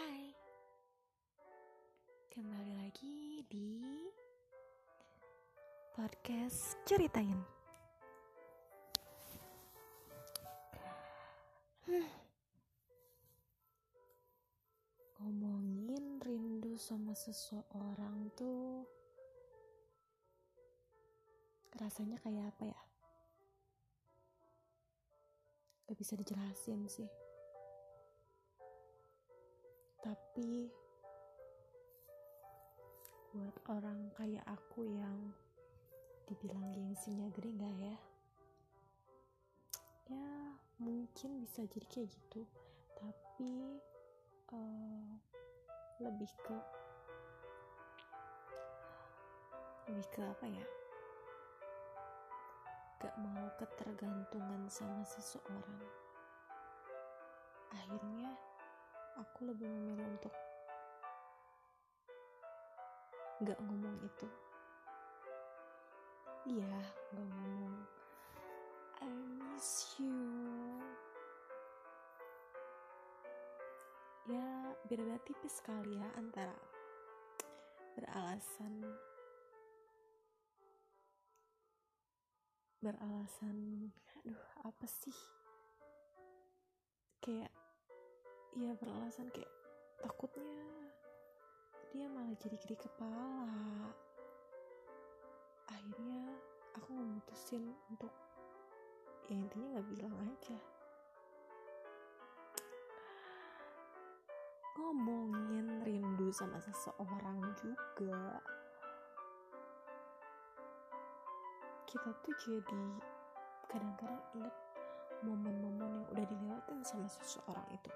Hai, kembali lagi di podcast ceritain. Hmm. Ngomongin rindu sama seseorang tuh rasanya kayak apa ya? Gak bisa dijelasin sih tapi buat orang kayak aku yang dibilang gengsinya gede nggak ya ya mungkin bisa jadi kayak gitu. Tapi uh, lebih ke lebih ke apa ya? Gak mau ketergantungan sama seseorang. Akhirnya aku lebih memilih untuk gak ngomong itu. Iya gak ngomong. I miss you. Ya beda-beda tipis sekali ya antara beralasan beralasan aduh apa sih? Kayak ya beralasan kayak takutnya dia malah jadi gede kepala. Akhirnya aku memutusin untuk ya intinya nggak bilang aja. Ngomongin rindu sama seseorang juga kita tuh jadi kadang-kadang inget momen-momen yang udah dilewatin sama seseorang itu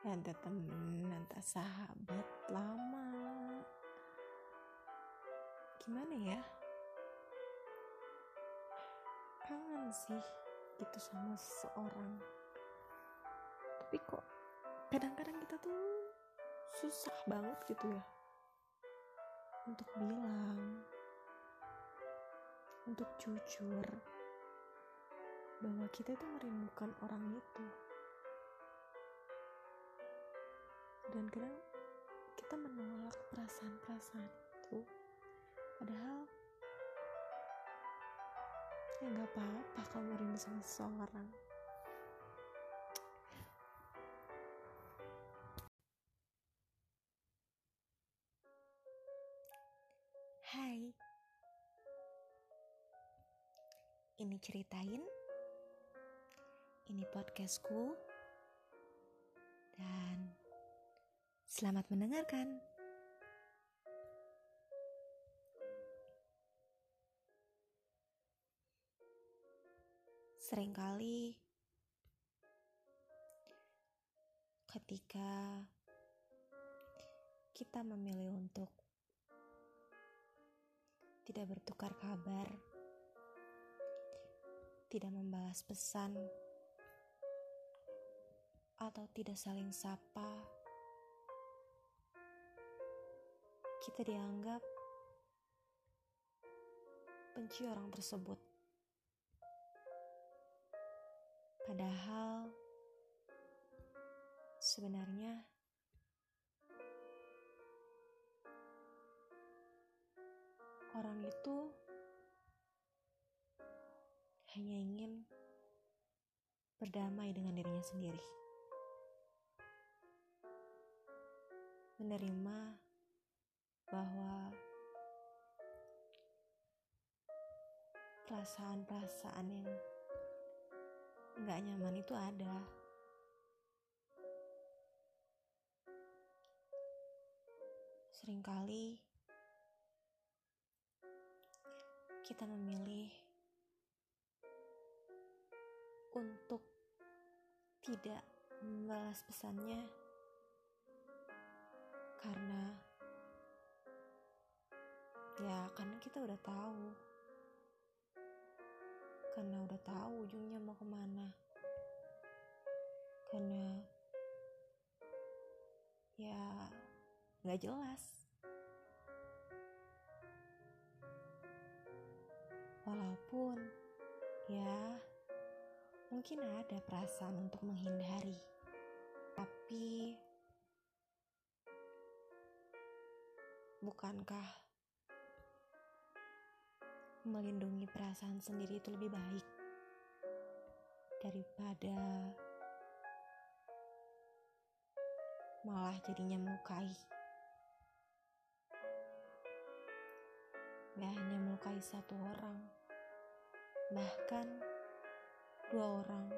entah temen entah sahabat lama. Gimana ya? Kangen sih gitu sama seseorang. Tapi kok kadang-kadang kita tuh susah banget gitu ya untuk bilang untuk jujur bahwa kita itu merindukan orang itu dan kadang kita menolak perasaan-perasaan itu. Padahal ya nggak apa-apa kalau rindu sama seseorang. Hai. Ini ceritain. Ini podcastku. Dan Selamat mendengarkan. Seringkali Ketika Kita memilih untuk tidak bertukar kabar, tidak membalas pesan, atau tidak saling sapa, kita dianggap benci orang tersebut. Padahal sebenarnya orang itu hanya ingin berdamai dengan dirinya sendiri. Menerima bahwa perasaan-perasaan yang nggak nyaman itu ada. Seringkali kita memilih untuk tidak membalas pesannya karena ya karena kita udah tahu. Karena udah tahu ujungnya mau ke mana. Karena ya nggak jelas. Walaupun ya mungkin ada perasaan untuk menghindari, tapi bukankah melindungi perasaan sendiri itu lebih baik daripada malah jadinya melukai. Gak hanya melukai satu orang, bahkan dua orang.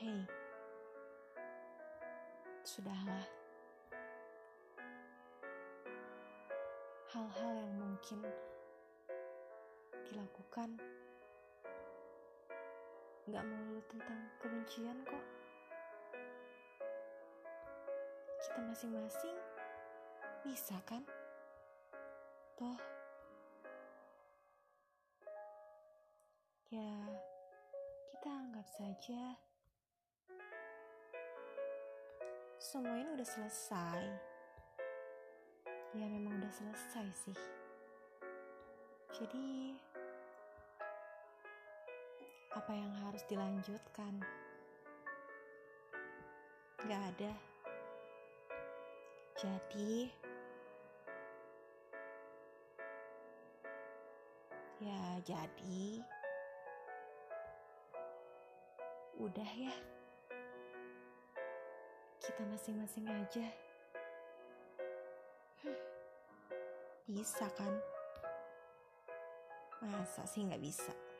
Hei, sudahlah. Hal-hal yang mungkin dilakukan gak melulu tentang kebencian kok. Kita masing-masing bisa kan? Toh, ya kita anggap saja semua ini udah selesai. Ya memang udah selesai sih. Jadi apa yang harus dilanjutkan? Gak ada. Jadi, ya jadi, udah ya. Kita masing-masing aja. Bisa kan? Masa sih nggak bisa?